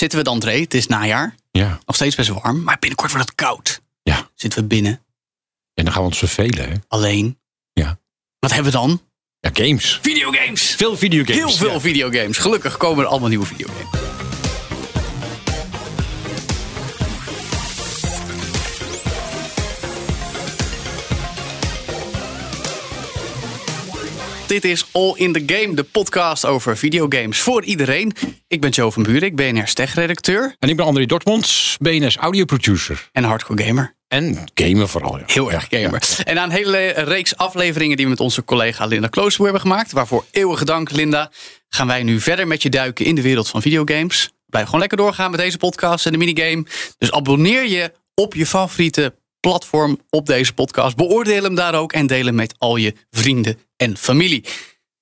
Zitten we dan, Dre? Het is najaar. Ja. Nog steeds best warm, maar binnenkort wordt het koud. Ja. Zitten we binnen, En dan gaan we ons vervelen, hè? alleen. Ja. Wat hebben we dan? Ja, games. Videogames! Veel videogames. Heel veel Ja. videogames. Gelukkig komen er allemaal nieuwe videogames. Dit is All in the Game, de podcast over videogames voor iedereen. Ik ben Joe van Buren, ik ben BNR Tech-redacteur En ik ben André Dortmund, BNS audioproducer. en hardcore gamer. En gamer vooral, ja. Heel erg gamer. En aan een hele reeks afleveringen die we met onze collega Linda Kloosterboer hebben gemaakt. Waarvoor eeuwige dank, Linda. Gaan wij nu verder met je duiken in de wereld van videogames. Blijf gewoon lekker doorgaan met deze podcast en de minigame. Dus abonneer je op je favoriete platform op deze podcast. Beoordeel hem daar ook en deel hem met al je vrienden en familie.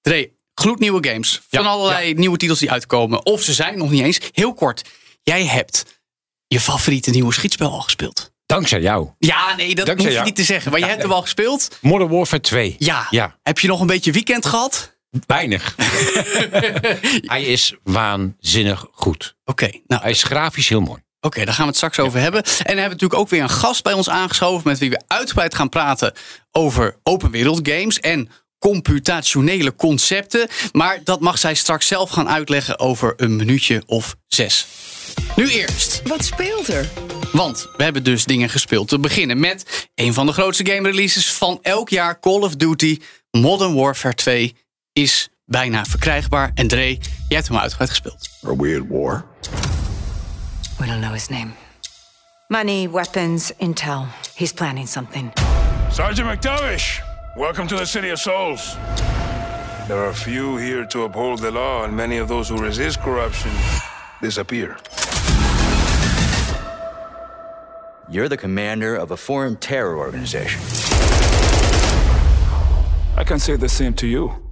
Dre, gloednieuwe games. Van Ja, allerlei nieuwe titels die uitkomen. Of ze zijn nog niet eens. Heel kort, jij hebt je favoriete nieuwe schietspel al gespeeld. Dankzij jou. Ja, nee, dat Dankzij hoef je jou. niet te zeggen. Maar je hebt hem al gespeeld. Modern Warfare 2. Ja. Ja, Heb je nog een beetje weekend gehad? weinig. Hij is waanzinnig goed. Oké, nou, Hij is grafisch heel mooi. Oké, daar gaan we het straks over hebben. En dan hebben we natuurlijk ook weer een gast bij ons aangeschoven... met wie we uitgebreid gaan praten over open wereld games... en computationele concepten. Maar dat mag zij straks zelf gaan uitleggen over een minuutje of zes. Nu eerst. Wat speelt er? Want we hebben dus dingen gespeeld. Te beginnen met een van de grootste game releases van elk jaar. Call of Duty Modern Warfare 2 is bijna verkrijgbaar. En Dre, jij hebt hem uitgebreid gespeeld. A weird war. We don't know his name. Money, weapons, intel. He's planning something. Sergeant McTavish, welcome to the City of Souls. There are few here to uphold the law, and many of those who resist corruption disappear. You're the commander of a foreign terror organization. I can say the same to you.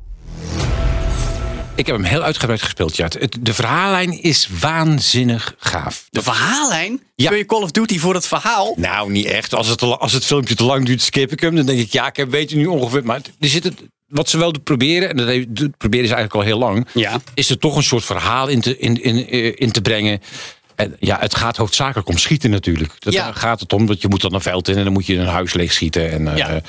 Ik heb hem heel uitgebreid gespeeld, ja. Het- het- De verhaallijn is waanzinnig gaaf. De verhaallijn? Ja. Speel je Call of Duty voor het verhaal? Nou, niet echt. Als het, als het filmpje te lang duurt, skip ik hem. Dan denk ik, ja, ik heb- weet je nu ongeveer. Maar er zit het, wat ze wel proberen, en dat proberen ze eigenlijk al heel lang, Ja. is er toch een soort verhaal in te, in, in, eh, in te brengen. En ja, het gaat hoofdzakelijk om schieten natuurlijk. Dat, Ja. Daar gaat het om dat je moet dan een veld in en dan moet je een huis leeg schieten. En, eh, Ja.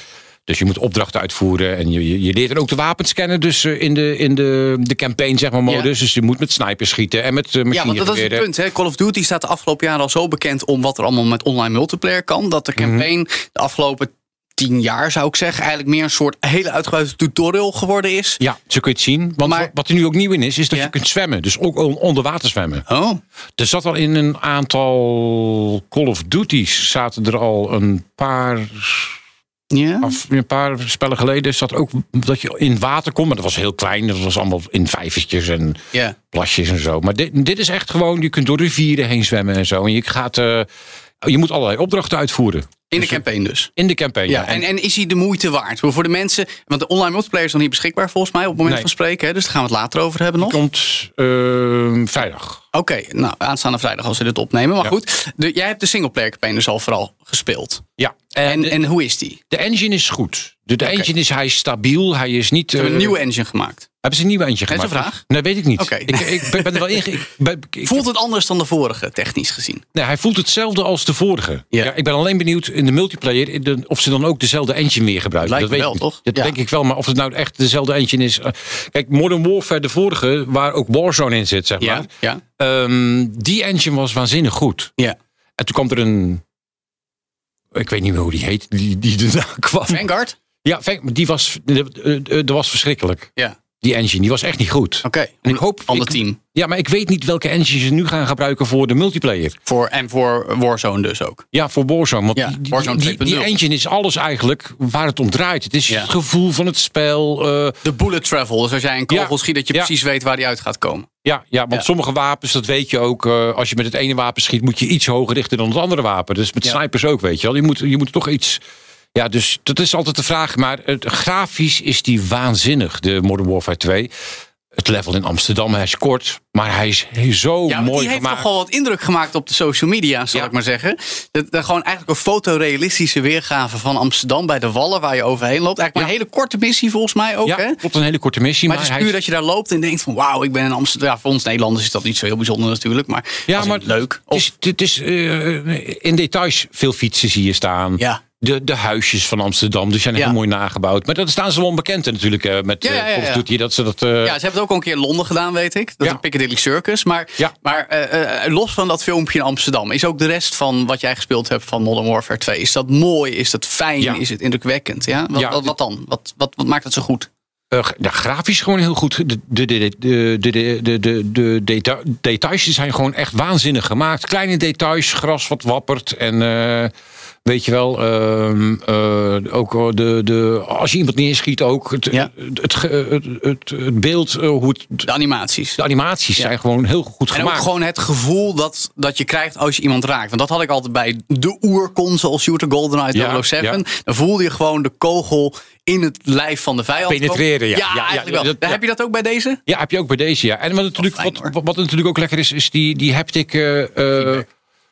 Dus je moet opdrachten uitvoeren en je, je, je leert er ook de wapens kennen. Dus eh, in de, in de, de campaign, zeg maar, modus. Dus je moet met snipers schieten en met uh, Ja, want dat is het punt. Hè? Call of Duty staat de afgelopen jaren al zo bekend om wat er allemaal met online multiplayer kan. Dat de Mhm. campaign de afgelopen tien jaar, zou ik zeggen, eigenlijk meer een soort hele uitgebreide tutorial geworden is. Ja, zo kun je het zien. Want Maar- wat- er nu ook nieuw in is, is dat Ja. je kunt zwemmen. Dus ook on- onder water zwemmen. Oh, Er zat al in een aantal Call of Duty's zaten er al een paar, ja. af, een paar spellen geleden. Zat ook dat je in water kon, maar dat was heel klein. Dat was allemaal in vijvertjes en Ja. plasjes en zo. Maar dit, dit is echt gewoon, je kunt door rivieren heen zwemmen en zo. En je gaat, eh, je moet allerlei opdrachten uitvoeren. In de Dus, campaign dus. In de campaign, Ja, ja. en, en is hij de moeite waard? Voor de mensen, want de online multiplayer is nog niet beschikbaar volgens mij op het moment Nee. van spreken. Hè? Dus daar gaan we het later over hebben nog. Oké, komt eh, vrijdag. nou aanstaande vrijdag als we dit opnemen. Maar Ja. goed, de, jij hebt de singleplayer campaign dus al vooral gespeeld. Ja, En, de, en hoe is die? de engine is goed. De, de engine is, hij is stabiel. Hij is niet... Ze hebben een eh, nieuwe engine gemaakt. Hebben ze een nieuwe engine Dat is gemaakt? een vraag. Nee, weet ik niet. Oké. Ik, ik ben er wel in. Voelt het anders dan de vorige, technisch gezien? nee, hij voelt hetzelfde als de vorige. Ja. Ja. ik ben alleen benieuwd in de multiplayer in de- of ze dan ook dezelfde engine weer gebruiken. Lijkt dat me weet wel, ik toch? Dat Ja. denk ik wel, maar of het nou echt dezelfde engine is. eh, Kijk, Modern Warfare, de vorige, waar ook Warzone in zit, zeg maar. ja, Ehm, die engine was waanzinnig goed. ja. En toen kwam er een. Ik weet niet meer hoe die heet, die, die daarna kwam. Vanguard? Ja, die was, eh, eh, dat was verschrikkelijk. Ja, Die engine, die was echt niet goed. oké. En ik hoop. Ander ik- team. Ja, maar ik weet niet welke engine ze nu gaan gebruiken voor de multiplayer. Voor, en voor Warzone dus ook. Ja, voor Warzone. Want Ja, die, die- Warzone die, die 2.0. engine is alles eigenlijk waar het om draait. Het is Ja. het gevoel van het spel. eh, De bullet travel. Dus als jij een kogel Ja, schiet, dat je precies weet waar die uit gaat komen. Ja, ja want sommige wapens, dat weet je ook. eh, als je met het ene wapen schiet, moet je iets hoger richten dan het andere wapen. Dus met snipers ook, weet je wel. Je moet, je moet toch iets. Ja, dus dat is altijd de vraag. Maar het, grafisch is die waanzinnig, de Modern Warfare 2. Het level in Amsterdam, hij is kort, maar hij is zo Ja, mooi die heeft wel wat indruk gemaakt op de social media, zal Ja. ik maar zeggen. Dat, dat gewoon eigenlijk een fotorealistische weergave van Amsterdam bij de Wallen waar je overheen loopt. Eigenlijk maar Ja. een hele korte missie volgens mij ook. ja, hè? klopt, een hele korte missie. Maar Maar, het is hij puur dat je daar loopt en denkt van wauw, ik ben in Amsterdam. Ja, voor ons Nederlanders is dat niet zo heel bijzonder natuurlijk. Maar, Ja, maar leuk. Het Of, is, het is eh, in details veel fietsen zie je staan. ja de, de huisjes van Amsterdam. Dus zijn heel mooi nagebouwd. Maar dat staan ze wel onbekend natuurlijk. Eh, met ja, eh, ja, ja, dat ze dat. Eh, ja, ze hebben het ook al een keer in Londen gedaan, weet ik. Dat de Piccadilly Circus. Maar, maar los van dat filmpje in Amsterdam, is ook de rest van wat jij gespeeld hebt van Modern Warfare 2. Is dat mooi? Is dat fijn? Is het indrukwekkend? Ja? Wat, wat, dan? Wat, wat, wat maakt het zo goed? Uh, grafisch gewoon heel goed. De, de, de, de, de, de, de, details zijn gewoon echt waanzinnig gemaakt. Kleine details, gras wat wappert en weet je wel, ehm, eh, ook eh, de, de, als je iemand neerschiet ook. Het, Ja. het, het, het, het beeld, eh, hoe het, De animaties. de animaties Ja. zijn gewoon heel goed En gemaakt. ook gewoon het gevoel dat, dat je krijgt als je iemand raakt. Want dat had ik altijd bij de oerconsole shooter GoldenEye Ja, 007. ja. Dan voelde je gewoon de kogel in het lijf van de vijand. Penetreren, ja. Ja, eigenlijk wel. dat-. Heb je dat ook bij deze? Ja, heb je ook bij deze, ja. En wat natuurlijk, wat, wat, natuurlijk ook lekker is, is die, die haptic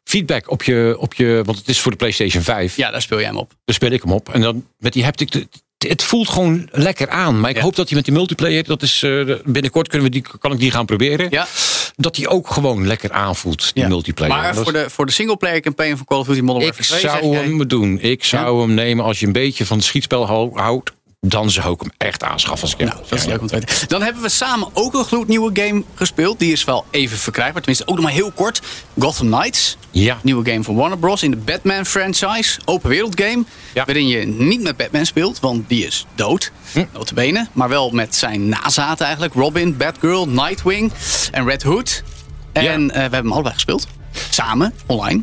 Feedback. op je, op je... Want het is voor de PlayStation 5. Ja, daar speel jij hem op. Daar speel ik hem op. En dan met die haptic... Het, het voelt gewoon lekker aan. Maar ik Ja. hoop dat hij met die multiplayer... Dat is, eh, binnenkort kunnen we die, kan ik die gaan proberen. Ja. Dat die ook gewoon lekker aanvoelt, die Ja. multiplayer. Maar Dat voor de, voor de singleplayer campaign van Call of Duty Modern ik Warfare 2 zeg zou jij- hem doen. Ik zou hem nemen als je een beetje van het schietspel hou- houdt. Dan zou ik hem echt aanschaffen. Als ik hem Nou, dat is leuk om te weten. Dan hebben we samen ook een gloednieuwe game gespeeld. Die is wel even verkrijgbaar. Tenminste, ook nog maar heel kort. Gotham Knights. Ja. Nieuwe game van Warner Bros. in de Batman franchise. Open wereld game. Ja. Waarin je niet met Batman speelt, want die is dood. Hm. Notabene. Maar wel met zijn nazaten eigenlijk. Robin, Batgirl, Nightwing en Red Hood. En Ja. eh, we hebben hem allebei gespeeld. Samen, online.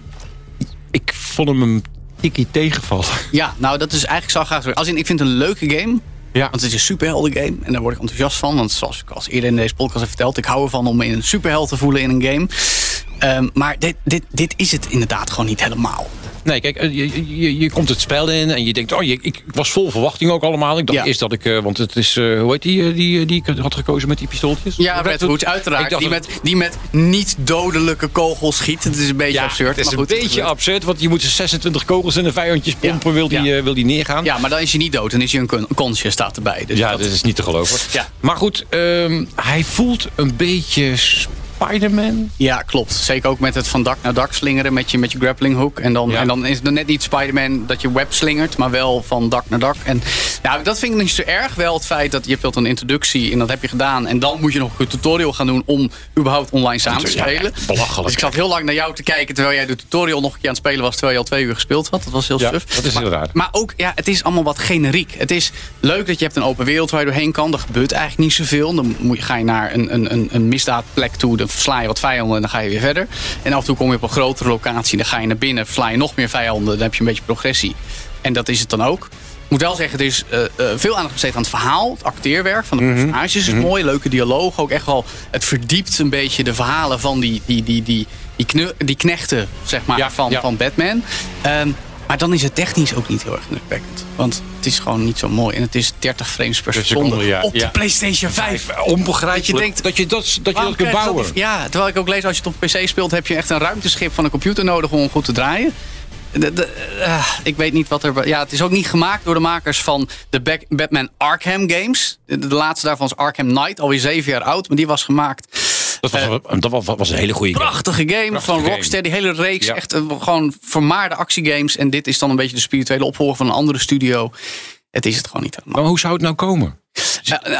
Ik vond hem tikkie tegenvallen. Ja, nou dat is eigenlijk zo graag. Als in, ik vind het een leuke game. Ja. Want het is een superhelden game. En daar word ik enthousiast van. Want zoals ik al eerder in deze podcast heb verteld. Ik hou ervan om me in een superheld te voelen in een game. Ehm, maar dit, dit, dit is het inderdaad gewoon niet helemaal. Nee, kijk, eh, je, je, je komt het spel in en je denkt, oh, je, ik was vol verwachting ook allemaal. Ik dacht Ja. eerst dat ik, eh, want het is, eh, hoe heet die, die, die ik had gekozen met die pistooltjes? Ja, Red Hood, Ik uiteraard. dacht Die dat- met, die met niet dodelijke kogels schiet. Het is een beetje Ja, absurd. het is maar een goed, beetje absurd, want je moet 26 kogels in de vijandjes Ja. pompen, wil, die, wil die neergaan. Ja, maar dan is hij niet dood. Dan is hij een conscious staat erbij. Dus Ja, dat, dat is niet te geloven. Ja. Maar goed, ehm, hij voelt een beetje Spider-Man. ja, klopt. Zeker ook met het van dak naar dak slingeren met je, met je grappling hook. En dan, Ja. en dan is het net niet Spider-Man dat je web slingert, maar wel van dak naar dak. En nou, dat vind ik niet zo erg. Wel het feit dat je hebt een introductie en dat heb je gedaan. En dan moet je nog een tutorial gaan doen om überhaupt online samen te spelen. belachelijk. Dus ik zat heel lang naar jou te kijken terwijl jij de tutorial nog een keer aan het spelen was. Terwijl je al twee uur gespeeld had. Dat was heel Ja, suf. dat is maar, heel raar. Maar ook, ja, het is allemaal wat generiek. Het is leuk dat je hebt een open wereld waar je doorheen kan. Er gebeurt eigenlijk niet zoveel. Dan moet je, ga je naar een, een, een, een misdaadplek toe. Dan versla je wat vijanden en dan ga je weer verder. En af en toe kom je op een grotere locatie. Dan ga je naar binnen, versla je nog meer vijanden. Dan heb je een beetje progressie. En dat is het dan ook. Ik moet wel zeggen, er is eh, eh, veel aandacht besteed aan het verhaal. Het acteerwerk van de Mhm. personages is mooi. Leuke dialoog. Ook echt wel, het verdiept een beetje de verhalen van die, die, die, die, die, die knechten zeg maar, Ja, van, ja. van Batman. Ehm, maar dan is het technisch ook niet heel erg indrukwekkend. Want het is gewoon niet zo mooi. En het is 30 frames per seconde. seconde, ja. Op de Ja. PlayStation 5. Onbegrijpelijk. Dat je denkt, dat je dat, dat, je dat kunt bouwen. dat Ja, terwijl ik ook lees als je het op PC speelt... heb je echt een ruimteschip van een computer nodig om goed te draaien. De- de- eh, ik weet niet wat er... Ja, het is ook niet gemaakt door de makers van de Back- Batman Arkham games. De, de laatste daarvan is Arkham Knight, alweer zeven jaar oud. Maar die was gemaakt... Dat was, dat was, was een hele goede game. Prachtige game Prachtige van game. Rocksteady. Die hele reeks. Ja. Echt eh, gewoon vermaarde actiegames. En dit is dan een beetje de spirituele opvolger van een andere studio. Het is het gewoon niet helemaal. Maar hoe zou het nou komen? Een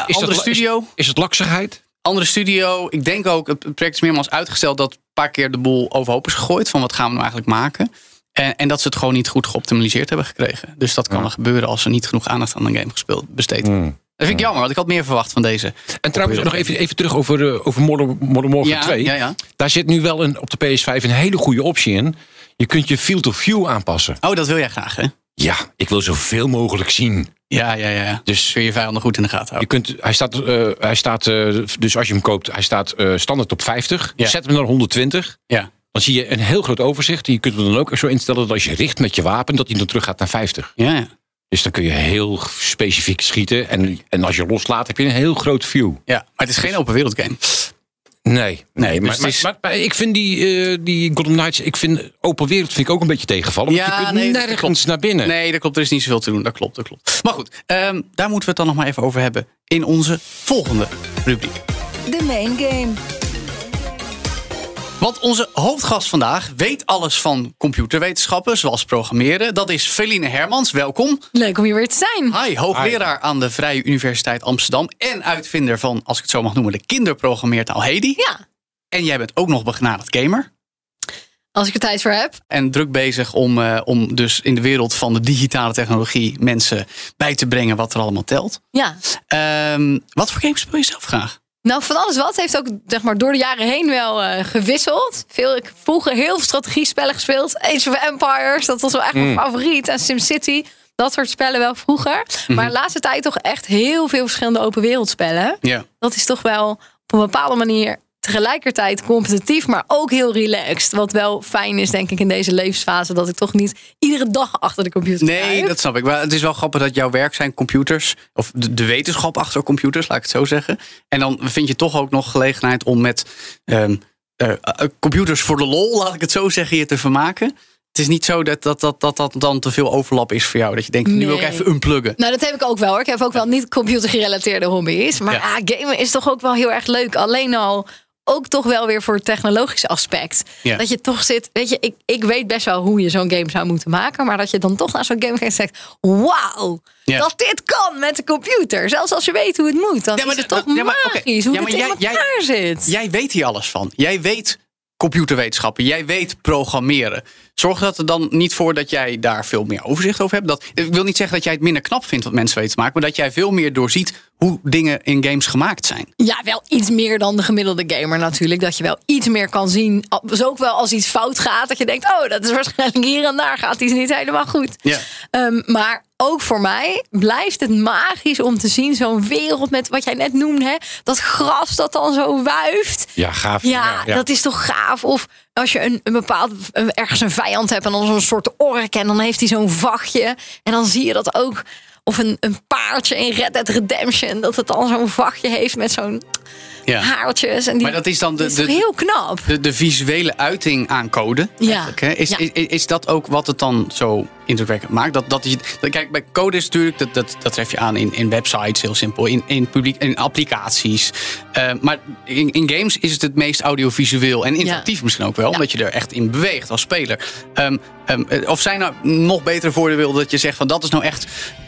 Is andere dat, studio. Is, is het laksigheid? andere studio. Ik denk ook, het project is meermaals uitgesteld dat een paar keer de boel overhoop is gegooid. Van wat gaan we nou eigenlijk maken? En, en dat ze het gewoon niet goed geoptimaliseerd hebben gekregen. Dus dat kan Ja. er gebeuren als er niet genoeg aandacht aan een game gespeeld, besteed. Dat vind ik jammer, want ik had meer verwacht van deze. En trouwens, nog even, even terug over, eh, over Modern, Modern Warfare Ja, 2. ja, ja. Daar zit nu wel een, op de PS5 een hele goede optie in. Je kunt je field of view aanpassen. Oh, dat wil jij graag, hè? Ja, ik wil zoveel mogelijk zien. Ja, ja, ja. Dus kun je vijanden goed in de gaten je houden. kunt, hij staat, eh, hij staat eh, dus als je hem koopt, hij staat standaard op 50. Ja. Zet hem naar 120. Ja. Dan zie je een heel groot overzicht. En je kunt hem dan ook zo instellen dat als je richt met je wapen, dat hij dan terug gaat naar 50. Ja, ja. Dus dan kun je heel specifiek schieten. En, en als je loslaat, heb je een heel groot view. ja, maar het is geen open wereld game. Nee, nee, dus maar, is- maar, maar ik vind die, eh, die Gotham Knights, ik vind open wereld vind ik ook een beetje tegenvallen. Want Ja, je kunt nee, nergens naar binnen. Nee, dat klopt. Er is niet zoveel te doen. Dat klopt, dat klopt. Maar goed, ehm, daar moeten we het dan nog maar even over hebben in onze volgende rubriek. De main game. Want onze hoofdgast vandaag weet alles van computerwetenschappen, zoals programmeren. Dat is Feline Hermans. Welkom. Leuk om hier weer te zijn. Hi, hoogleraar aan de Vrije Universiteit Amsterdam. En uitvinder van, als ik het zo mag noemen, de kinderprogrammeertaal Hedi. Ja, En jij bent ook nog begenadigd gamer. als ik er tijd voor heb. En druk bezig om, eh, om dus in de wereld van de digitale technologie mensen bij te brengen wat er allemaal telt. Ja. Ehm, wat voor games speel je zelf graag? Nou, van alles wat. Heeft ook zeg maar, door de jaren heen wel eh, gewisseld. Veel, ik vroeger heel veel strategiespellen gespeeld. Age of Empires, dat was wel echt mijn favoriet. En SimCity, dat soort spellen wel vroeger. Maar de laatste tijd toch echt heel veel verschillende open wereldspellen. Ja. Dat is toch wel op een bepaalde manier tegelijkertijd competitief, maar ook heel relaxed. Wat wel fijn is, denk ik, in deze levensfase. Dat ik toch niet iedere dag achter de computer Nee, dat snap ik. Maar het is wel grappig dat jouw werk zijn computers. Of de, de wetenschap achter computers, laat ik het zo zeggen. En dan vind je toch ook nog gelegenheid om met ehm, eh, eh, computers voor de lol, laat ik het zo zeggen, je te vermaken. Het is niet zo dat dat, dat, dat, dat dan te veel overlap is voor jou. Dat je denkt, nu wil ik even unpluggen. Nou, dat heb ik ook wel hoor. Ik heb ook wel niet computergerelateerde hobby's. Maar Ja. ja. gamen is toch ook wel heel erg leuk. Alleen al ook toch wel weer voor het technologische aspect. Ja. Dat je toch zit, weet je, ik, ik weet best wel hoe je zo'n game zou moeten maken. Maar dat je dan toch naar zo'n game gaat en zegt, wauw, Ja. dat dit kan met de computer. Zelfs als je weet hoe het moet, dan Ja, maar is het dat- toch ja, maar, magisch hoe Ja, maar het in jij- jij- elkaar zit. Jij weet hier alles van. Jij weet computerwetenschappen. Jij weet programmeren. Zorg dat er dan niet voor dat jij daar veel meer overzicht over hebt. Dat, ik wil niet zeggen dat jij het minder knap vindt wat mensen weten te maken. Maar dat jij veel meer doorziet hoe dingen in games gemaakt zijn. Ja, wel iets meer dan de gemiddelde gamer natuurlijk. Dat je wel iets meer kan zien. Dus ook wel als iets fout gaat. Dat je denkt, oh, dat is waarschijnlijk hier en daar gaat iets niet helemaal goed. Ja. Ehm, maar ook voor mij blijft het magisch om te zien zo'n wereld met wat jij net noemde. Hè? Dat gras dat dan zo wuift. Ja, gaaf. Ja, dat is toch gaaf. Of als je een, een bepaald ergens een vijand hebt en dan zo'n soort ork en dan heeft hij zo'n vachtje. En dan zie je dat ook. Of een, een paardje in Red Dead Redemption. Dat het dan zo'n vachtje heeft met zo'n Ja. haartjes. En die, Maar dat is dan de- is de- heel knap. De, de visuele uiting aan code. Ja. Hè? Is, Ja. is, is dat ook wat het dan zo indrukwekkend maakt? Dat, dat je, dat- kijk, bij code is natuurlijk, dat, dat, dat tref je aan in, in websites, heel simpel. In, in, publiek, in applicaties. Eh, maar in, in games is het het meest audiovisueel en interactief misschien ook wel. Omdat je er echt in beweegt als speler. Ehm, ehm, eh, of zijn er nog betere voordelen dat je zegt van dat is nou echt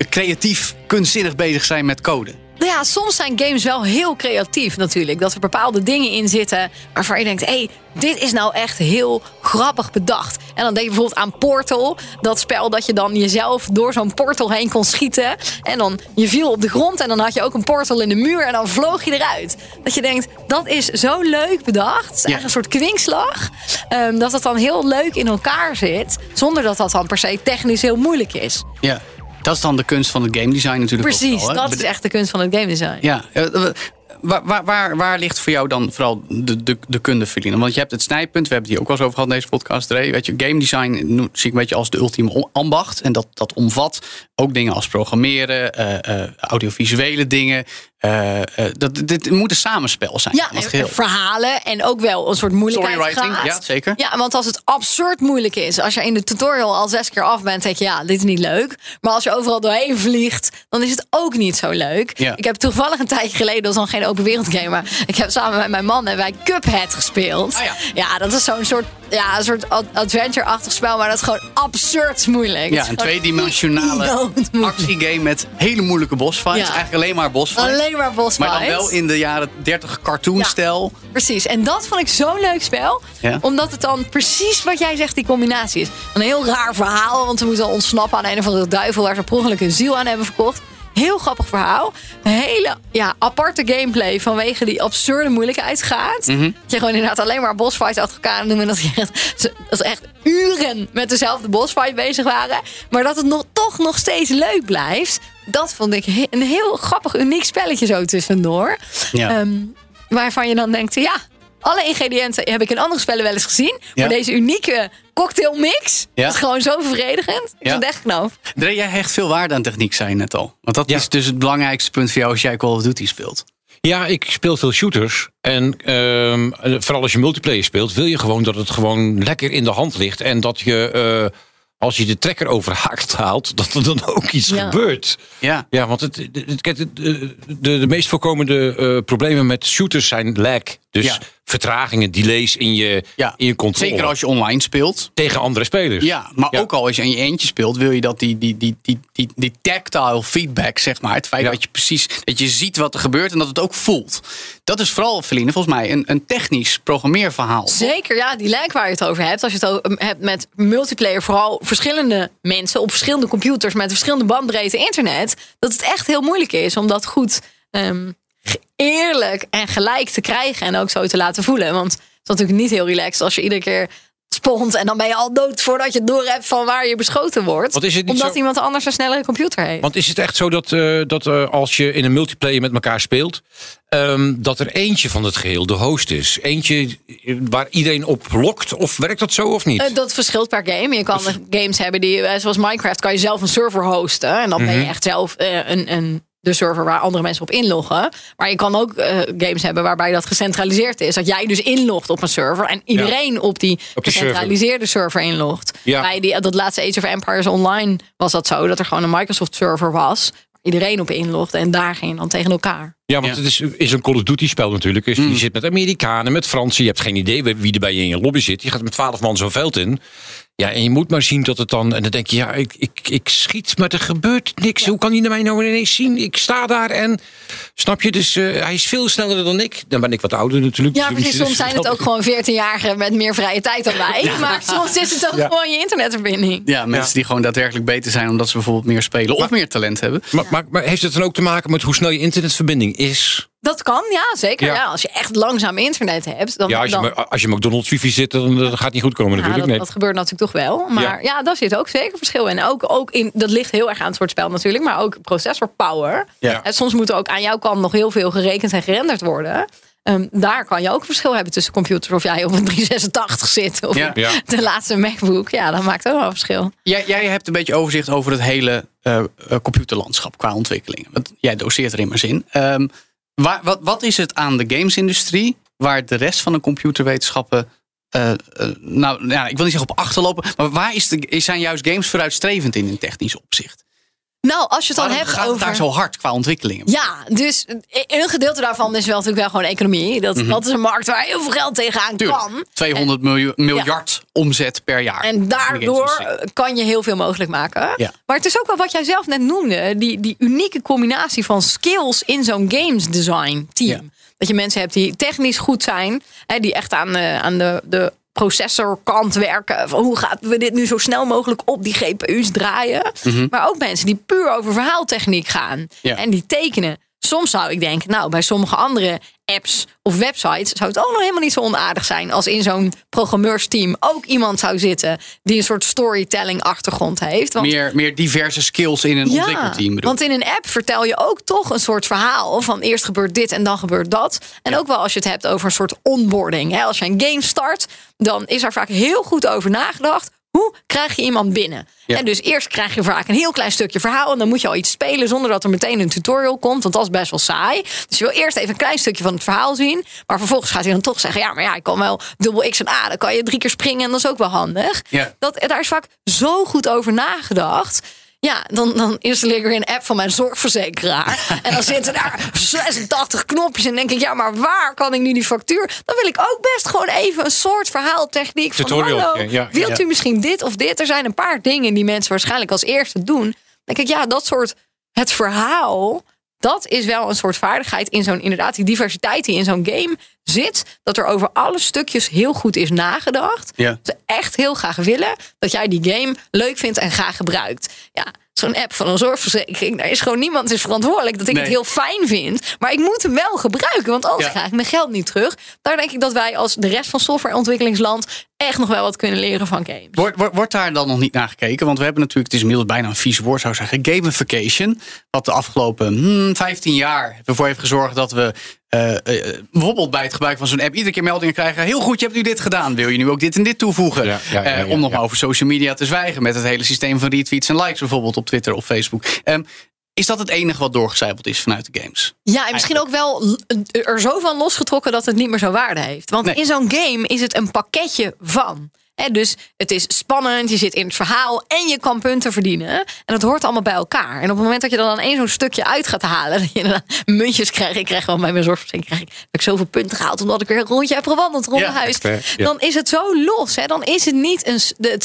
creatief, kunstzinnig bezig zijn met code? Nou ja, soms zijn games wel heel creatief natuurlijk. Dat er bepaalde dingen in zitten waarvan je denkt... hé, hey, dit is nou echt heel grappig bedacht. En dan denk je bijvoorbeeld aan Portal. Dat spel dat je dan jezelf door zo'n portal heen kon schieten. En dan je viel op de grond en dan had je ook een portal in de muur... en dan vloog je eruit. Dat je denkt, dat is zo leuk bedacht. Het is eigenlijk een soort kwinkslag. ehm, dat het dan heel leuk in elkaar zit... zonder dat dat dan per se technisch heel moeilijk is. Ja. Dat is dan de kunst van het game design natuurlijk. ook Precies, wel, dat is echt de kunst van het game design. Ja, eh, eh, waar, waar, waar, waar ligt voor jou dan vooral de, de, de kunde, Feline? Want je hebt het snijpunt, we hebben het hier ook wel eens over gehad in deze podcast. Dre. Weet je, game design zie ik een beetje als de ultieme ambacht. En dat, dat omvat ook dingen als programmeren, eh, audiovisuele dingen. Eh, eh, dat, dit moet een samenspel zijn. Ja, en geheel. verhalen en ook wel een soort moeilijkheid Storywriting, ja, zeker. Ja, want als het absurd moeilijk is, als je in de tutorial al zes keer af bent, denk je ja, dit is niet leuk. Maar als je overal doorheen vliegt, dan is het ook niet zo leuk. Ja. Ik heb toevallig een tijdje geleden, dat is dan geen open wereld game, maar ik heb samen met mijn man en wij Cuphead gespeeld. Ah, ja. ja, dat is zo'n soort, ja, een soort ad- adventure-achtig spel, maar dat is gewoon absurd moeilijk. Ja, een tweedimensionale actiegame met hele moeilijke bossfights. Ja. Eigenlijk alleen maar bossfights. Alleen maar boss maar dan wel in de jaren 30 cartoonstijl. Precies, en dat vond ik zo'n leuk spel. Ja. Omdat het dan precies wat jij zegt, die combinatie is. Een heel raar verhaal, want ze moeten ontsnappen aan een of andere duivel waar ze per ongeluk hun ziel aan hebben verkocht. Heel grappig verhaal. Een hele ja, aparte gameplay vanwege die absurde moeilijkheidsgraad. Mhm. Dat je gewoon inderdaad alleen maar bossfights achter elkaar doen. En dat je echt, dat ze echt uren met dezelfde bossfight bezig waren. Maar dat het nog, toch nog steeds leuk blijft. Dat vond ik een heel grappig, uniek spelletje zo tussendoor. Ja. Ehm, waarvan je dan denkt, ja, alle ingrediënten heb ik in andere spellen wel eens gezien. Ja. Maar deze unieke cocktailmix Ja. is gewoon zo bevredigend. Ik Ja. vind het echt knap. Dre, jij hecht veel waarde aan techniek, zei je net al. Want dat Ja. is dus het belangrijkste punt voor jou als jij Call of Duty speelt. Ja, ik speel veel shooters. En ehm, vooral als je multiplayer speelt, wil je gewoon dat het gewoon lekker in de hand ligt. En dat je, eh, als je de trekker overhaakt haalt, dat er dan ook iets Ja. gebeurt. Ja. Ja, want het, het, het- kijk, het- de, de, de meest voorkomende eh, problemen met shooters zijn lag. Dus Ja. Vertragingen, delays in je, Ja. in je controle. Zeker als je online speelt. tegen andere spelers. Ja, maar Ja. ook al als je in je eentje speelt, wil je dat die, die, die, die, die, die tactile feedback, zeg maar. Het feit Ja. dat je precies dat je ziet wat er gebeurt en dat het ook voelt. Dat is vooral, Feline, volgens mij een, een technisch programmeerverhaal. Zeker, ja, die lijk waar je het over hebt. Als je het o- hebt met multiplayer, vooral verschillende mensen op verschillende computers met verschillende bandbreedte internet, dat het echt heel moeilijk is om dat goed ehm, eerlijk en gelijk te krijgen en ook zo te laten voelen. Want het is natuurlijk niet heel relaxed als je iedere keer spont en dan ben je al dood voordat je door hebt van waar je beschoten wordt. Want is het niet omdat zo- iemand anders een snellere computer heeft. Want is het echt zo dat, eh, dat eh, als je in een multiplayer met elkaar speelt, ehm, dat er eentje van het geheel de host is? Eentje waar iedereen op lokt? Of werkt dat zo of niet? Eh, dat verschilt per game. Je kan games hebben die, zoals Minecraft, kan je zelf een server hosten. En dan ben Mhm. je echt zelf een, een, de server waar andere mensen op inloggen. Maar je kan ook eh, games hebben waarbij dat gecentraliseerd is. Dat jij dus inlogt op een server en iedereen op die, Op die gecentraliseerde server. inlogt. Ja. Bij die, dat laatste Age of Empires Online was dat zo. Dat er gewoon een Microsoft server was. Waar iedereen op inlogde. En daar ging je dan tegen elkaar. Ja, want Ja. het is, is een Call of Duty spel natuurlijk. Dus Je zit met Amerikanen, met Fransen. Je hebt geen idee wie er bij je in je lobby zit. Je gaat met twaalf man zo'n veld in. Ja, en je moet maar zien dat het dan... En dan denk je, ja, ik, ik, ik schiet, maar er gebeurt niks. Hoe kan hij mij nou ineens zien? Ik sta daar en... Snap je? Dus eh, hij is veel sneller dan ik. Dan ben ik wat ouder natuurlijk. Ja, Dus precies. Soms zijn het ook gewoon 14-jarigen met meer vrije tijd dan wij. Maar soms is het ook Ja. gewoon je internetverbinding. Ja, mensen die gewoon daadwerkelijk beter zijn omdat ze bijvoorbeeld meer spelen of meer talent hebben. Maar, maar, maar heeft het dan ook te maken met hoe snel je internetverbinding is? Dat kan, ja, zeker. Ja. Ja. als je echt langzaam internet hebt, dan. Ja, als je, dan als je McDonald's wifi zit, dan, dan gaat het niet goed komen ja, natuurlijk. dat, Nee. dat gebeurt natuurlijk toch wel. Maar Ja. ja. daar zit ook zeker verschil in. Ook, ook in. Dat ligt heel erg aan het soort spel natuurlijk, maar ook processor power. Ja. En soms moet er ook aan jouw kant nog heel veel gerekend en gerenderd worden. Ehm, daar kan je ook verschil hebben tussen computers. Of jij op een 386 zit of Ja. op Ja. de laatste MacBook. Ja, dat maakt ook wel verschil. Jij, jij hebt een beetje overzicht over het hele eh, eh, computerlandschap qua ontwikkelingen. Want jij doseert er immers in. Ehm, waar, wat, is het aan de gamesindustrie waar de rest van de computerwetenschappen. eh, nou, ja, ik wil niet zeggen op achterlopen, maar waar is de, zijn juist games vooruitstrevend in in technisch opzicht? Nou, als je het dan Waarom hebt gaat het daar zo hard qua ontwikkelingen? Ja, dus een gedeelte daarvan is wel natuurlijk wel gewoon economie. Dat, dat is een markt waar heel veel geld tegenaan Mhm. Tuurlijk, kan. 200 miljoen, miljard omzet per jaar. En daardoor kan je heel veel mogelijk maken. Ja. Maar het is ook wel wat jij zelf net noemde. Die, die unieke combinatie van skills in zo'n games design team. Ja. Dat je mensen hebt die technisch goed zijn. Hè, die echt aan, de, aan de, de processorkant werken. Van hoe gaan we dit nu zo snel mogelijk op die GPU's draaien. Maar ook mensen die puur over verhaaltechniek gaan. Mhm. Ja. En die tekenen. Soms zou ik denken, nou, bij sommige andere apps of websites zou het ook nog helemaal niet zo onaardig zijn als in zo'n programmeursteam ook iemand zou zitten die een soort storytelling achtergrond heeft. Want meer, meer diverse skills in een ontwikkelteam. bedoel. want in een app vertel je ook toch een soort verhaal van eerst gebeurt dit en dan gebeurt dat. En ook wel als je het hebt over een soort onboarding. Hè? Als je een game start, dan is er vaak heel goed over nagedacht. Hoe krijg je iemand binnen? Ja. En dus eerst krijg je vaak een heel klein stukje verhaal. En dan moet je al iets spelen zonder dat er meteen een tutorial komt. Want dat is best wel saai. Dus je wil eerst even een klein stukje van het verhaal zien. Maar vervolgens gaat hij dan toch zeggen: Ja, maar ja, ik kan wel dubbel X en A. Dan kan je drie keer springen en dat is ook wel handig. Ja. Dat, daar is vaak zo goed over nagedacht. Ja, dan, dan installeer ik weer een app van mijn zorgverzekeraar. en dan zitten daar 86 knopjes. En denk ik, ja, maar waar kan ik nu die factuur? Dan wil ik ook best gewoon even een soort verhaaltechniek. Van, hallo, ja, wilt u misschien dit of dit? Er zijn een paar dingen die mensen waarschijnlijk als eerste doen. Dan denk ik, ja, dat soort het verhaal. Dat is wel een soort vaardigheid in zo'n inderdaad die diversiteit die in zo'n game zit, dat er over alle stukjes heel goed is nagedacht. Ja. Dat ze echt heel graag willen dat jij die game leuk vindt en graag gebruikt. Ja, zo'n app van een zorgverzekering, daar is gewoon niemand is verantwoordelijk dat ik Nee. het heel fijn vind. Maar ik moet hem wel gebruiken, want anders Ja. krijg ik mijn geld niet terug. Daar denk ik dat wij als de rest van softwareontwikkelingsland echt nog wel wat kunnen leren van games. Wordt, wordt, wordt daar dan nog niet naar gekeken? Want we hebben natuurlijk, het is inmiddels bijna een vies woord zou ik zeggen, gamification. Wat de afgelopen hmm, 15 jaar ervoor heeft gezorgd dat we eh, eh, bijvoorbeeld bij het gebruik van zo'n app iedere keer meldingen krijgen. Heel goed, je hebt nu dit gedaan. Wil je nu ook dit en dit toevoegen? Ja, ja, ja, Eh, om nog ja. maar over social media te zwijgen met het hele systeem van retweets en likes bijvoorbeeld op Twitter of Facebook. Ehm, is dat het enige wat doorgecijpeld is vanuit de games? Ja, en misschien ook wel er zo van losgetrokken dat het niet meer zo waarde heeft. Want Nee. in zo'n game is het een pakketje van. Dus het is spannend, je zit in het verhaal en je kan punten verdienen. En dat hoort allemaal bij elkaar. En op het moment dat je dan één zo'n stukje uit gaat halen, dat je muntjes krijgt. Ik krijg wel bij mijn zorgverzekering krijg ik, heb ik zoveel punten gehaald omdat ik weer een rondje heb gewandeld rond Ja, mijn huis. ja. Dan is het zo los. Hè? Dan is het niet een,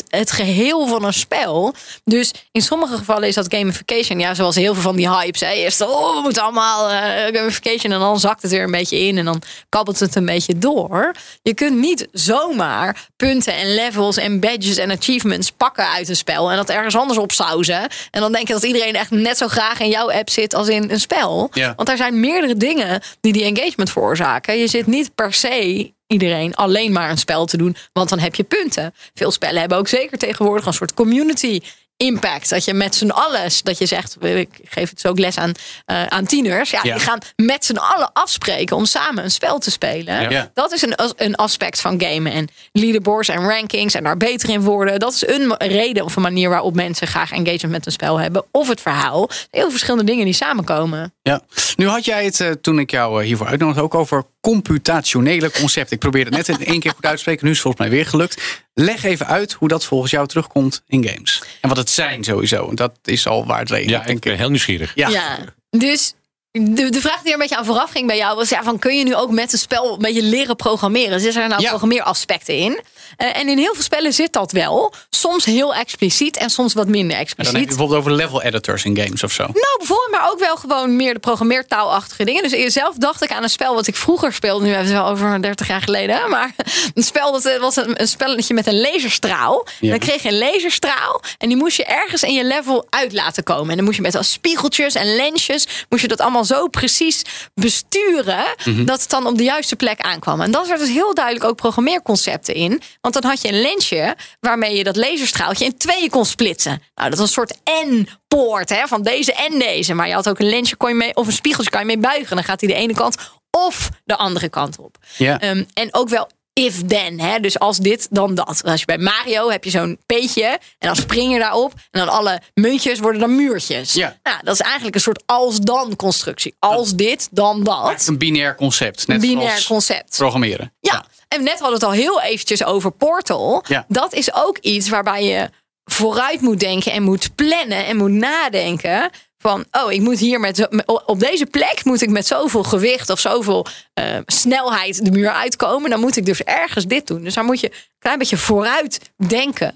het geheel van een spel. Dus in sommige gevallen is dat gamification. Ja, zoals heel veel van die hypes. Hè? Eerst, oh, we moeten allemaal eh, gamification. En dan zakt het weer een beetje in. En dan kabbelt het een beetje door. Je kunt niet zomaar punten en levels en badges en achievements pakken uit een spel. En dat ergens anders opsauzen. En dan denk je dat iedereen echt net zo graag in jouw app zit als in een spel. Ja. Want er zijn meerdere dingen die die engagement veroorzaken. Je zit niet per se iedereen alleen maar een spel te doen, want dan heb je punten. Veel spellen hebben ook zeker tegenwoordig een soort community impact. Dat je met z'n allen, dat je zegt, ik geef het zo ook les aan, eh, aan tieners. Ja, Ja. die gaan met z'n allen afspreken om samen een spel te spelen. Ja. Dat is een, een aspect van gamen. En leaderboards en rankings en daar beter in worden. Dat is een reden of een manier waarop mensen graag engagement met een spel hebben. Of het verhaal. Heel verschillende dingen die samenkomen. Ja. Nu had jij het eh, toen ik jou eh, hiervoor uitnodigde ook over computationele concepten. Ik probeerde het net in één keer goed uit te spreken. Nu is het volgens mij weer gelukt. Leg even uit hoe dat volgens jou terugkomt in games. En wat het zijn sowieso. Dat is al waar het leven. Ja, ik ben heel nieuwsgierig. Ja. Ja, dus de, de vraag die er een beetje aan vooraf ging bij jou was: ja, van kun je nu ook met een spel een beetje leren programmeren? Zitten er nou Ja. programmeeraspecten in? Eh, en in heel veel spellen zit dat wel. Soms heel expliciet en soms wat minder En dan heb expliciet. je bijvoorbeeld over level editors in games of zo. Nou, bijvoorbeeld, maar ook wel gewoon meer de programmeertaalachtige dingen. Dus zelf dacht ik aan een spel wat ik vroeger speelde. Nu hebben we het wel over 30 jaar geleden. Maar een spel dat eh, was een, een spelletje met een laserstraal. En dan kreeg je een laserstraal. En die moest je ergens in je level uit laten komen. En dan moest je met al spiegeltjes en lensjes. Moest je dat allemaal zo precies besturen. Mhm. Dat het dan op de juiste plek aankwam. En dat werd dus heel duidelijk ook programmeerconcepten in. Want dan had je een lensje waarmee je dat laserstraaltje in tweeën kon splitsen. Nou, dat was een soort N-poort hè, van deze en deze. Maar je had ook een lensje kon je mee, of een spiegeltje kan je mee buigen. Dan gaat hij de ene kant of de andere kant op. Ja. Ehm, en ook wel if then. Hè? Dus als dit, dan dat. Als je bij Mario heb je zo'n peetje en dan spring je daarop. En dan alle muntjes worden dan muurtjes. Ja. Nou, dat is eigenlijk een soort als-dan constructie. Als dit, dan dat. Een binair concept. Net Een binair concept. programmeren. Ja. en net hadden we het al heel eventjes over Portal. Ja. Dat is ook iets waarbij je vooruit moet denken en moet plannen en moet nadenken. Van, oh, ik moet hier met op deze plek moet ik met zoveel gewicht of zoveel eh, snelheid de muur uitkomen. Dan moet ik dus ergens dit doen. Dus daar moet je een klein beetje vooruit denken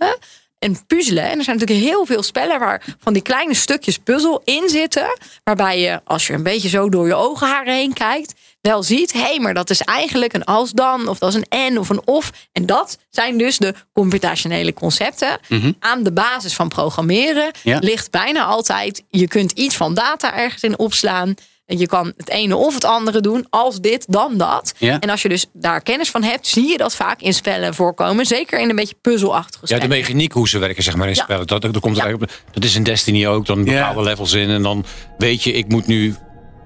en puzzelen. En er zijn natuurlijk heel veel spellen waar van die kleine stukjes puzzel in zitten. Waarbij je, als je een beetje zo door je ogenharen heen kijkt, wel ziet: hé, hey, maar dat is eigenlijk een als dan, of dat is een en of een of. En dat zijn dus de computationele concepten. Aan de basis van programmeren Ja. ligt bijna altijd: je kunt iets van data ergens in opslaan. En je kan het ene of het andere doen. Als dit, dan dat. Ja. En als je dus daar kennis van hebt, zie je dat vaak in spellen voorkomen. Zeker in een beetje puzzelachtige Ja, spellen. de mechaniek hoe ze werken, zeg maar, in Ja. spellen. Dat, dat, komt Ja. eigenlijk op. Dat is in Destiny ook. Dan Ja. bepaalde levels in. En dan weet je, ik moet nu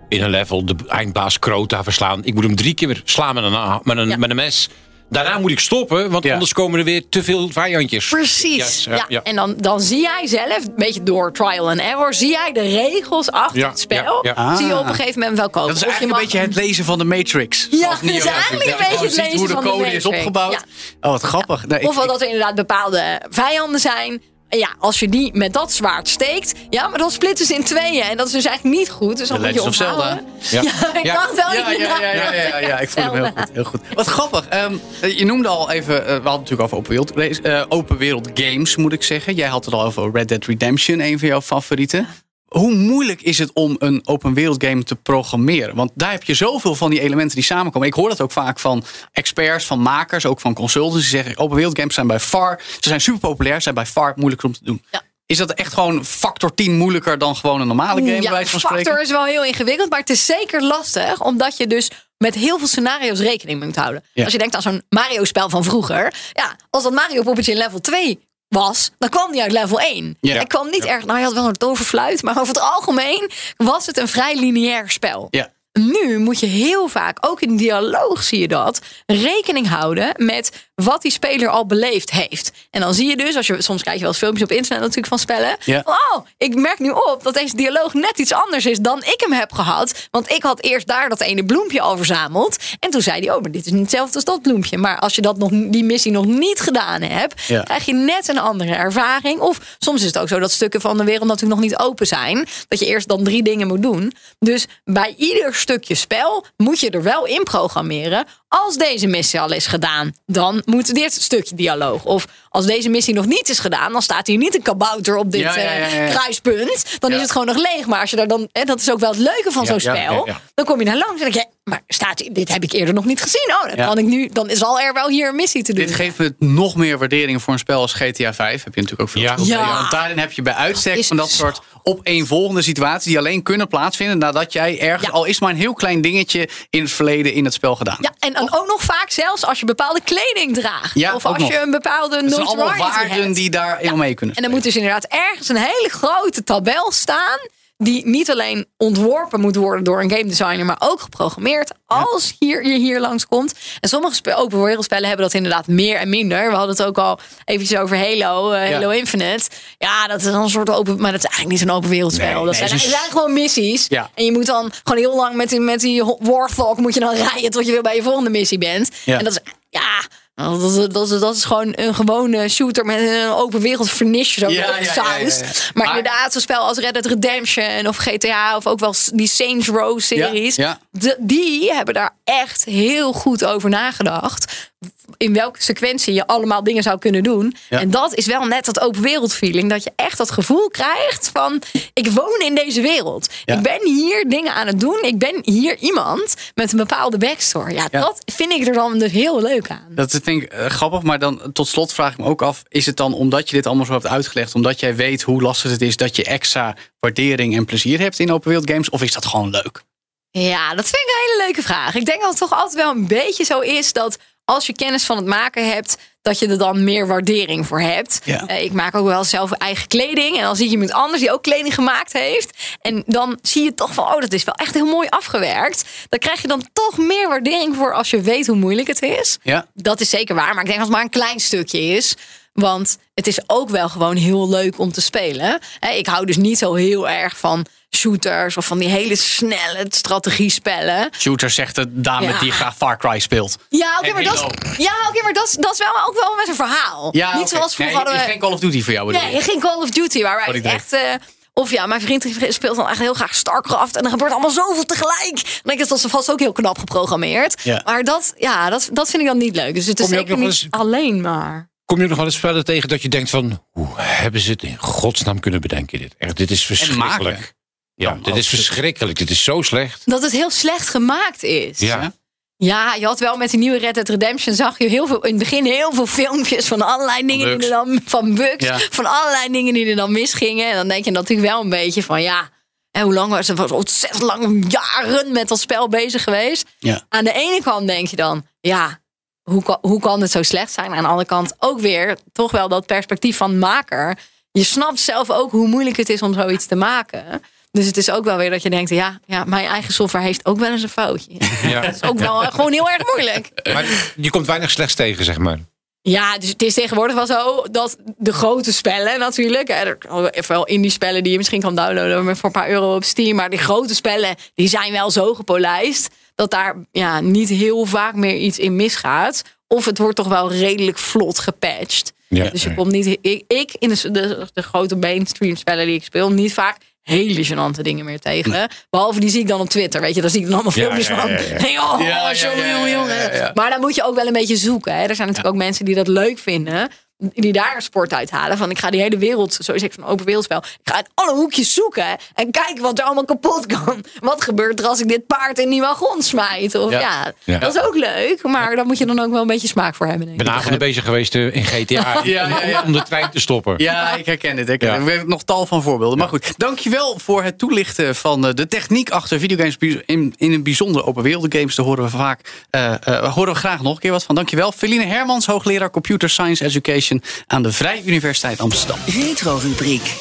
in een level de eindbaas Crota verslaan. Ik moet hem drie keer slaan met een, met een, Ja. met een mes. Daarna moet ik stoppen, want Ja. anders komen er weer te veel vijandjes. Precies. Yes, ja, ja, ja. En dan, dan zie jij zelf, een beetje door trial and error, zie jij de regels achter Ja, het spel. ja, ja. Zie je Ah. op een gegeven moment wel komen. Dat is Of je eigenlijk een beetje het lezen van de Matrix. Ja, dat is eigenlijk een beetje het lezen hoe de van de code is Matrix. opgebouwd. Ja. Oh, wat grappig. Nee, ik Of wel dat er inderdaad bepaalde vijanden zijn. Ja, als je die met dat zwaard steekt. Ja, maar dan splitten ze in tweeën. En dat is dus eigenlijk niet goed. Dus dan moet je onthouden. Ja. Ja, ik Ja. dacht wel Ja, dat je ja, ja, ja, ja, ja, ik voel hem heel goed, heel goed. Wat grappig. ehm, je noemde al even, eh, we hadden het natuurlijk over open wereld, eh, open wereld games, moet ik zeggen. Jij had het al over Red Dead Redemption, een van jouw favorieten. Hoe moeilijk is het om een open wereld game te programmeren? Want daar heb je zoveel van die elementen die samenkomen. Ik hoor dat ook vaak van experts, van makers, ook van consultants. Die zeggen open wereld games zijn bij far, ze zijn super populair, zijn bij far moeilijker om te doen. Ja. Is dat echt gewoon factor 10 moeilijker dan gewoon een normale game, bij ja, van factor spreken? is wel heel ingewikkeld, maar het is zeker lastig, omdat je dus met heel veel scenario's rekening moet houden. Ja. Als je denkt aan zo'n Mario-spel van vroeger, ja, als dat Mario-poppetje in level 2 was, dan kwam die uit level 1. Ja. Hij kwam niet erg, nou, hij had wel een toverfluit, maar over het algemeen was het een vrij lineair spel. Ja. Nu moet je heel vaak, ook in dialoog zie je dat, rekening houden met wat die speler al beleefd heeft. En dan zie je dus, als je soms kijk je wel eens filmpjes op internet natuurlijk van spellen. Ja. van, Oh, ik merk nu op dat deze dialoog net iets anders is dan ik hem heb gehad. Want ik had eerst daar dat ene bloempje al verzameld. En toen zei hij, oh, maar dit is niet hetzelfde als dat bloempje. Maar als je dat nog, die missie nog niet gedaan hebt, Ja. krijg je net een andere ervaring. Of soms is het ook zo dat stukken van de wereld natuurlijk nog niet open zijn. Dat je eerst dan drie dingen moet doen. Dus bij ieder stukje spel moet je er wel in programmeren. Als deze missie al is gedaan, dan moet dit stukje dialoog. Of als deze missie nog niet is gedaan, dan staat hier niet een kabouter op dit Ja, ja, ja, ja. eh, kruispunt. Dan Ja. is het gewoon nog leeg. Maar als je daar dan, hè, dat is ook wel het leuke van Ja, zo'n spel. ja, ja. Dan kom je daar langs en denk je, maar staat hier- dit heb ik eerder nog niet gezien. Oh, dan Ja. kan ik nu, dan zal er wel hier een missie te doen. Dit geeft me nog meer waardering voor een spel als GTA 5. Heb je natuurlijk ook veel Ja. gespeeld. Ja. Want daarin heb je bij uitstek van dat zo. soort opeenvolgende situaties die alleen kunnen plaatsvinden nadat jij ergens, Ja. al is maar een heel klein dingetje in het verleden in het spel gedaan. Ja, en dan ook nog vaak zelfs als je bepaalde kleding draagt. Ja, of als nog. je een bepaalde allemaal waarden hebt. die daar in mee kunnen En dan moet dus inderdaad ergens een hele grote tabel staan. Die niet alleen ontworpen moet worden door een game designer, maar ook geprogrammeerd. Als hier, je hier langskomt. En sommige open wereldspellen hebben dat inderdaad meer en minder. We hadden het ook al eventjes over Halo, eh, Halo Infinite. Ja, dat is dan een soort open, maar dat is eigenlijk niet zo'n open wereldspel. Nee, dat is- zijn gewoon missies. Ja. En je moet dan gewoon heel lang met die, met die Warthog moet je dan rijden tot je weer bij je volgende missie bent. Ja. En dat is, ja, nou, dat is, dat, is, dat is gewoon een gewone shooter met een open wereld vernisje zo Ja, op ja, ja, saus. ja, ja. Maar, inderdaad, zo'n spel als Red Dead Redemption of GTA of ook wel die Saints Row series. De- die hebben daar echt heel goed over nagedacht. In welke sequentie je allemaal dingen zou kunnen doen. Ja. En dat is wel net dat open wereld feeling. Dat je echt dat gevoel krijgt van ik woon in deze wereld. Ja. Ik ben hier dingen aan het doen. Ik ben hier iemand met een bepaalde backstory. Ja, Ja. dat vind ik er dan dus heel leuk aan. Dat vind ik eh, grappig, maar dan tot slot vraag ik me ook af: is het dan omdat je dit allemaal zo hebt uitgelegd, omdat jij weet hoe lastig het is, dat je extra waardering en plezier hebt in open wereld games, of is dat gewoon leuk? Ja, dat vind ik een hele leuke vraag. Ik denk dat het toch altijd wel een beetje zo is dat als je kennis van het maken hebt, dat je er dan meer waardering voor hebt. Ja. Eh, ik maak ook wel zelf eigen kleding. En dan zie je iemand anders die ook kleding gemaakt heeft. En dan zie je toch van, oh, dat is wel echt heel mooi afgewerkt. Dan krijg je dan toch meer waardering voor als je weet hoe moeilijk het is. Ja. Dat is zeker waar, maar ik denk dat het maar een klein stukje is. Want het is ook wel gewoon heel leuk om te spelen. Ik hou dus niet zo heel erg van shooters of van die hele snelle strategiespellen. Shooter zegt de dame Ja. die graag Far Cry speelt. Ja, oké, En maar, dat, is- ja, oké, maar dat, is- dat is wel ook wel met een verhaal. Ja, niet zoals vroeger nee, hadden we... Geen Call of Duty voor jou bedoel Nee, je? geen Call of Duty. Waar wij Dirk. echt... eh, of ja, mijn vriend speelt dan echt heel graag Starcraft. En er gebeurt allemaal zoveel tegelijk. Dan denk ik, dat is vast ook heel knap geprogrammeerd. Ja. Maar dat, ja, dat, dat vind ik dan niet leuk. Dus het is zeker niet alleen maar... Kom je nog wel eens spellen tegen dat je denkt van... hoe hebben ze het in godsnaam kunnen bedenken dit? Echt, dit is verschrikkelijk. Ja, dit is verschrikkelijk. Dit is zo slecht. Dat het heel slecht gemaakt is. Ja. Ja, je had wel met die nieuwe Red Dead Redemption zag je heel veel in het begin heel veel filmpjes van allerlei dingen bugs. die er dan van bugs, Ja. van allerlei dingen die er dan misgingen. En dan denk je natuurlijk wel een beetje van ja, en hoe lang was het? Was ontzettend lang jaren met dat spel bezig geweest. Ja. Aan de ene kant denk je dan ja, hoe kan, hoe kan het zo slecht zijn? Aan de andere kant ook weer toch wel dat perspectief van maker. Je snapt zelf ook hoe moeilijk het is om zoiets te maken. Dus het is ook wel weer dat je denkt, ja, ja mijn eigen software heeft ook wel eens een foutje. Ja. Dat is ook wel gewoon heel erg moeilijk. Maar je komt weinig slechts tegen, zeg maar. Ja, dus het is tegenwoordig wel zo dat de grote spellen natuurlijk. Er even wel indie spellen die je misschien kan downloaden met voor een paar euro op Steam. Maar die grote spellen die zijn wel zo gepolijst dat daar ja, niet heel vaak meer iets in misgaat. Of het wordt toch wel redelijk vlot gepatcht. Ja. Dus je komt niet. Ik, ik in de, de, de grote mainstream spellen die ik speel, niet vaak hele gênante dingen meer tegen. Behalve die zie ik dan op Twitter. Weet je, dan zie ik dan allemaal filmpjes van. oh, jongen. Maar dan moet je ook wel een beetje zoeken. Hè. Er zijn natuurlijk ook mensen die dat leuk vinden. Die daar sport uithalen. Van ik ga die hele wereld, zo is ik zo'n open wereldspel. Ik ga uit alle hoekjes zoeken en kijken wat er allemaal kapot kan. Wat gebeurt er als ik dit paard in die wagon smijt? Of Ja. ja, Ja. dat is ook leuk. Maar daar moet je dan ook wel een beetje smaak voor hebben. Denk Ik ben avonden bezig geweest eh, in GTA Ja, ja, ja. om de trein te stoppen. Ja, ik herken dit. Ik Ja. herken het. We hebben nog tal van voorbeelden. Maar goed, dankjewel voor het toelichten van eh, de techniek achter videogames. In, in een bijzonder open wereld games. Daar horen we vaak, eh, eh, horen we graag nog een keer wat van. Dankjewel. Feline Hermans, hoogleraar Computer Science Education aan de Vrije Universiteit Amsterdam. Retro-rubriek.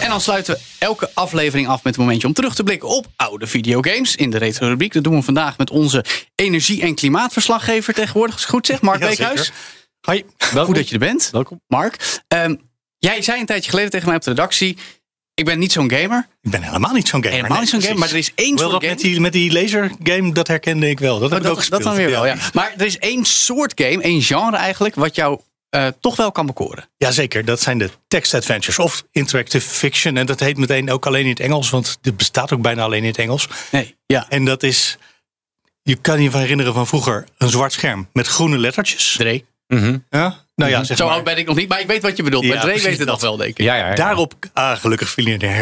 En dan sluiten we elke aflevering af met een momentje om terug te blikken op oude videogames. In de retro-rubriek. Dat doen we vandaag met onze energie- en klimaatverslaggever tegenwoordig. Als ik het goed zeg, Mark Ja, Beekhuis. Hoi. Goed dat je er bent. Welkom. Mark. Ehm, jij zei een tijdje geleden tegen mij op de redactie... ik ben niet zo'n gamer. Ik ben helemaal niet zo'n gamer. Helemaal niet zo'n gamer, maar er is één Wel, soort dat game... met die, met die lasergame, dat herkende ik wel. Dat heb Oh, ik ook dat, gespeeld. dat dan weer wel, ja. Maar er is één soort game, één genre eigenlijk... wat jou eh, toch wel kan bekoren. Jazeker, dat zijn de text adventures of interactive fiction. En dat heet meteen ook alleen in het Engels, want dit bestaat ook bijna alleen in het Engels. Nee, ja. En dat is, je kan je van herinneren van vroeger, een zwart scherm met groene lettertjes. Dre. Mhm. Ja, nou ja, zeg Zo maar. oud ben ik nog niet, maar ik weet wat je bedoelt. Ja, maar weet het nog dat. wel, denk ik. Ja, ja, ja. Daarop, ah, gelukkig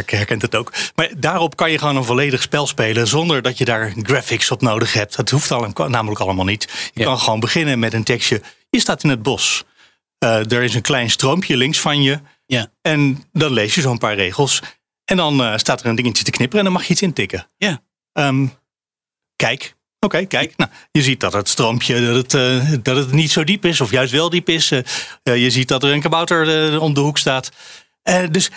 herkent het ook. Maar daarop kan je gewoon een volledig spel spelen zonder dat je daar graphics op nodig hebt. Dat hoeft al, namelijk allemaal niet. Je Ja. kan gewoon beginnen met een tekstje. Je staat in het bos. Eh, er is een klein stroompje links van je. Ja. En dan lees je zo'n paar regels. En dan eh, staat er een dingetje te knipperen en dan mag je iets intikken. Ja. Ehm, kijk. Oké, kijk. Nou, je ziet dat het stroompje dat het, eh, dat het niet zo diep is, of juist wel diep is. Je ziet dat er een kabouter om de hoek staat. Dus,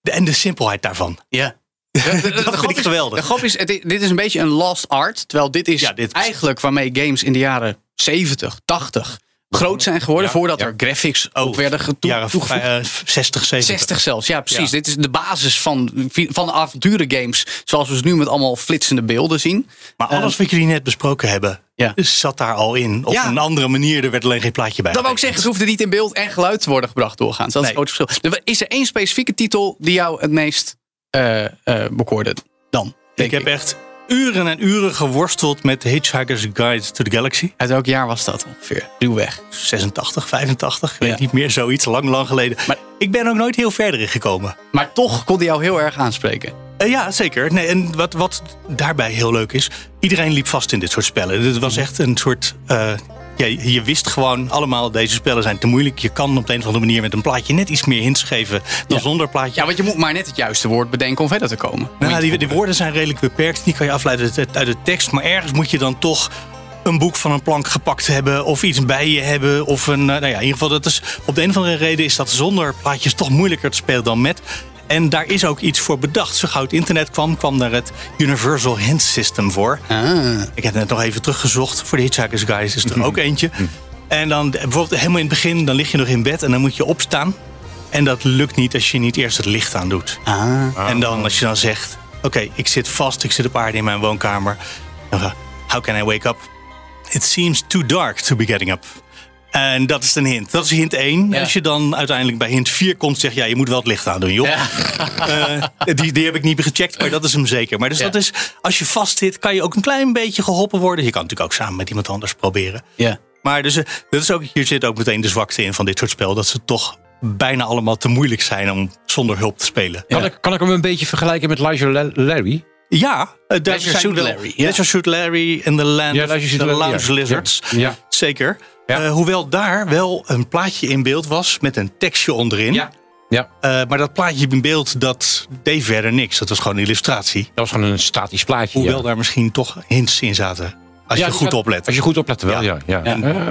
de, en de simpelheid daarvan. Ja. dat vind ik is- geweldig. De grap is, het i- dit is een beetje een lost art. Terwijl dit is Ja, dit- eigenlijk waarmee games in de jaren 70, 80 groot zijn geworden. Ja, voordat ja. er graphics ook werden getoe- jaren toegevoegd. eh, 60, 70. 60 zelfs, ja precies. Ja. Dit is de basis van, van avonturengames. Zoals we ze nu met allemaal flitsende beelden zien. Maar alles wat jullie net besproken hebben, Ja. zat daar al in. Op Ja. een andere manier, er werd alleen geen plaatje bij. Dat wil ik zeggen, ze hoefde niet in beeld en geluid te worden gebracht doorgaans. Dat is het grote verschil. Er- Is er één specifieke titel die jou het meest eh eh bekoorde dan? Ik heb echt uren en uren geworsteld met Hitchhiker's Guide to the Galaxy. Uit welk jaar was dat ongeveer? Ruwweg. 86, 85, ik Ja. weet niet meer, zoiets, lang, lang geleden. Maar- ik ben ook nooit heel verder in gekomen. Maar toch kon die jou heel erg aanspreken. Eh, ja, zeker. Nee, en wat, wat daarbij heel leuk is, iedereen liep vast in dit soort spellen. Het was echt een soort. eh, ja, je wist gewoon allemaal, deze spellen zijn te moeilijk. Je kan op de een of andere manier met een plaatje net iets meer hints geven dan Ja. zonder plaatje. Ja, want je moet maar net het juiste woord bedenken om verder te komen. Nou, die, die woorden zijn redelijk beperkt. Die kan je afleiden uit, uit de tekst. Maar ergens moet je dan toch een boek van een plank gepakt hebben. Of iets bij je hebben. Of een. eh, Nou ja, in ieder geval, dat is, op de een of andere reden is dat zonder plaatjes toch moeilijker te spelen dan met. En daar is ook iets voor bedacht. Zo gauw het internet kwam, kwam daar het Universal Hint System voor. Ah. Ik heb net nog even teruggezocht. Voor de Hitchhiker's Guide is er ook eentje. En dan bijvoorbeeld helemaal in het begin, dan lig je nog in bed en dan moet je opstaan. En dat lukt niet als je niet eerst het licht aan doet. Ah. En dan als je dan zegt, oké, ik zit vast, ik zit op aarde in mijn woonkamer. How can I wake up? It seems too dark to be getting up. En dat is een hint. Dat is hint 1. Ja. Als je dan uiteindelijk bij hint 4 komt, zeg je, ja, je moet wel het licht aan doen, joh. Ja. Eh, die, die heb ik niet gecheckt, maar dat is hem zeker. Maar dus Ja. dat is, als je vast zit, kan je ook een klein beetje geholpen worden. Je kan natuurlijk ook samen met iemand anders proberen. Ja. Maar dus, eh, dat is ook, hier zit ook meteen de zwakte in van dit soort spel. Dat ze toch bijna allemaal te moeilijk zijn om zonder hulp te spelen. Kan, ik, kan ik hem een beetje vergelijken met Leisure La- Larry? Ja, daar Leisure Suit Larry. Leisure Suit Larry en The Land Ja, of the Lounge. Lizards. Ja. Zeker. Ja. Eh, hoewel daar wel een plaatje in beeld was met een tekstje onderin. Ja. Ja, Eh, maar dat plaatje in beeld, dat deed verder niks. Dat was gewoon een illustratie. dat was gewoon een statisch plaatje. Hoewel ja. daar misschien toch hints in zaten. Als Ja, je goed oplet. Als je goed oplet, wel, ja. ja.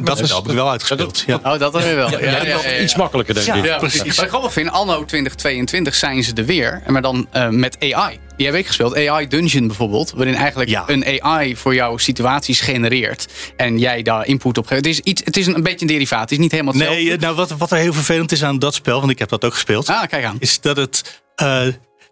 Dat is- wel uitgespeeld. Ja, Oh, dat dan weer wel. Ja, dat iets makkelijker, denk ik. Ja, precies. Wat ik grappig vind, anno 2022 zijn ze er weer. Maar dan eh, met AI. Die heb ik gespeeld. AI Dungeon bijvoorbeeld. Waarin eigenlijk Ja. een AI voor jouw situaties genereert. En jij daar input op geeft. Het is, iets, het is een beetje een derivaat. Het is niet helemaal hetzelfde. Nee, nou, wat, wat er heel vervelend is aan dat spel, want ik heb dat ook gespeeld. Ah, kijk aan. is dat het. eh,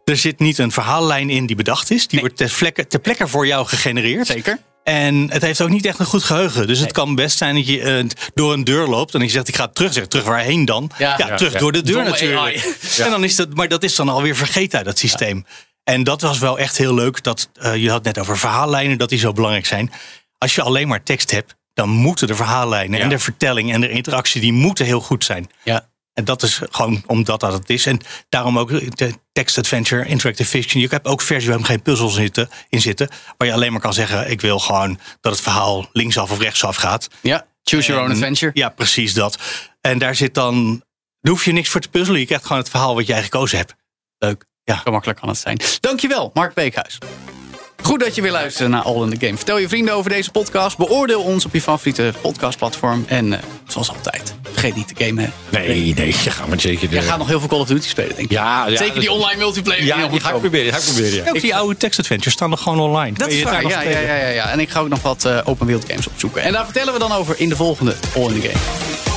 er zit niet een verhaallijn in die bedacht is. Die wordt ter plekke, ter plekke voor jou gegenereerd. Zeker. En het heeft ook niet echt een goed geheugen. Dus het kan best zijn dat je eh, door een deur loopt. En je zegt, ik ga terug. Zeg, terug waarheen dan? Ja. Terug ja. door de deur Domme natuurlijk. En dan is dat, maar dat is dan alweer vergeten het systeem. En dat was wel echt heel leuk. Dat, eh, je had net over verhaallijnen, dat die zo belangrijk zijn. Als je alleen maar tekst hebt, dan moeten de verhaallijnen en de vertelling en de interactie, die moeten heel goed zijn. Ja. En dat is gewoon omdat dat het is. En daarom ook text adventure, interactive fiction. Je hebt ook versies waar geen puzzels zitten, in zitten. Waar je alleen maar kan zeggen, ik wil gewoon dat het verhaal linksaf of rechtsaf gaat. Ja, choose your own En- adventure. Ja, precies dat. En daar zit dan, daar hoef je niks voor te puzzelen. Je krijgt gewoon het verhaal wat jij gekozen hebt. Leuk. Ja. Zo makkelijk kan het zijn. Dankjewel, Mark Beekhuis. Goed dat je weer luistert naar All in the Game. Vertel je vrienden over deze podcast. Beoordeel ons op je favoriete podcastplatform. En eh, zoals altijd, vergeet niet te gamen. Nee, nee, je gaat maar zeker. Jij gaat nog heel veel Call of Duty spelen, denk ik. Ja, ja, Zeker die online multiplayer. Ja, nog die ga ik proberen. die Ga ik proberen ja. Ook die oude text adventures staan nog gewoon online. Dat is je daar waar, ja, ja, ja, ja, ja. En ik ga ook nog wat eh, open wereld games opzoeken. En daar vertellen we dan over in de volgende All in the Game.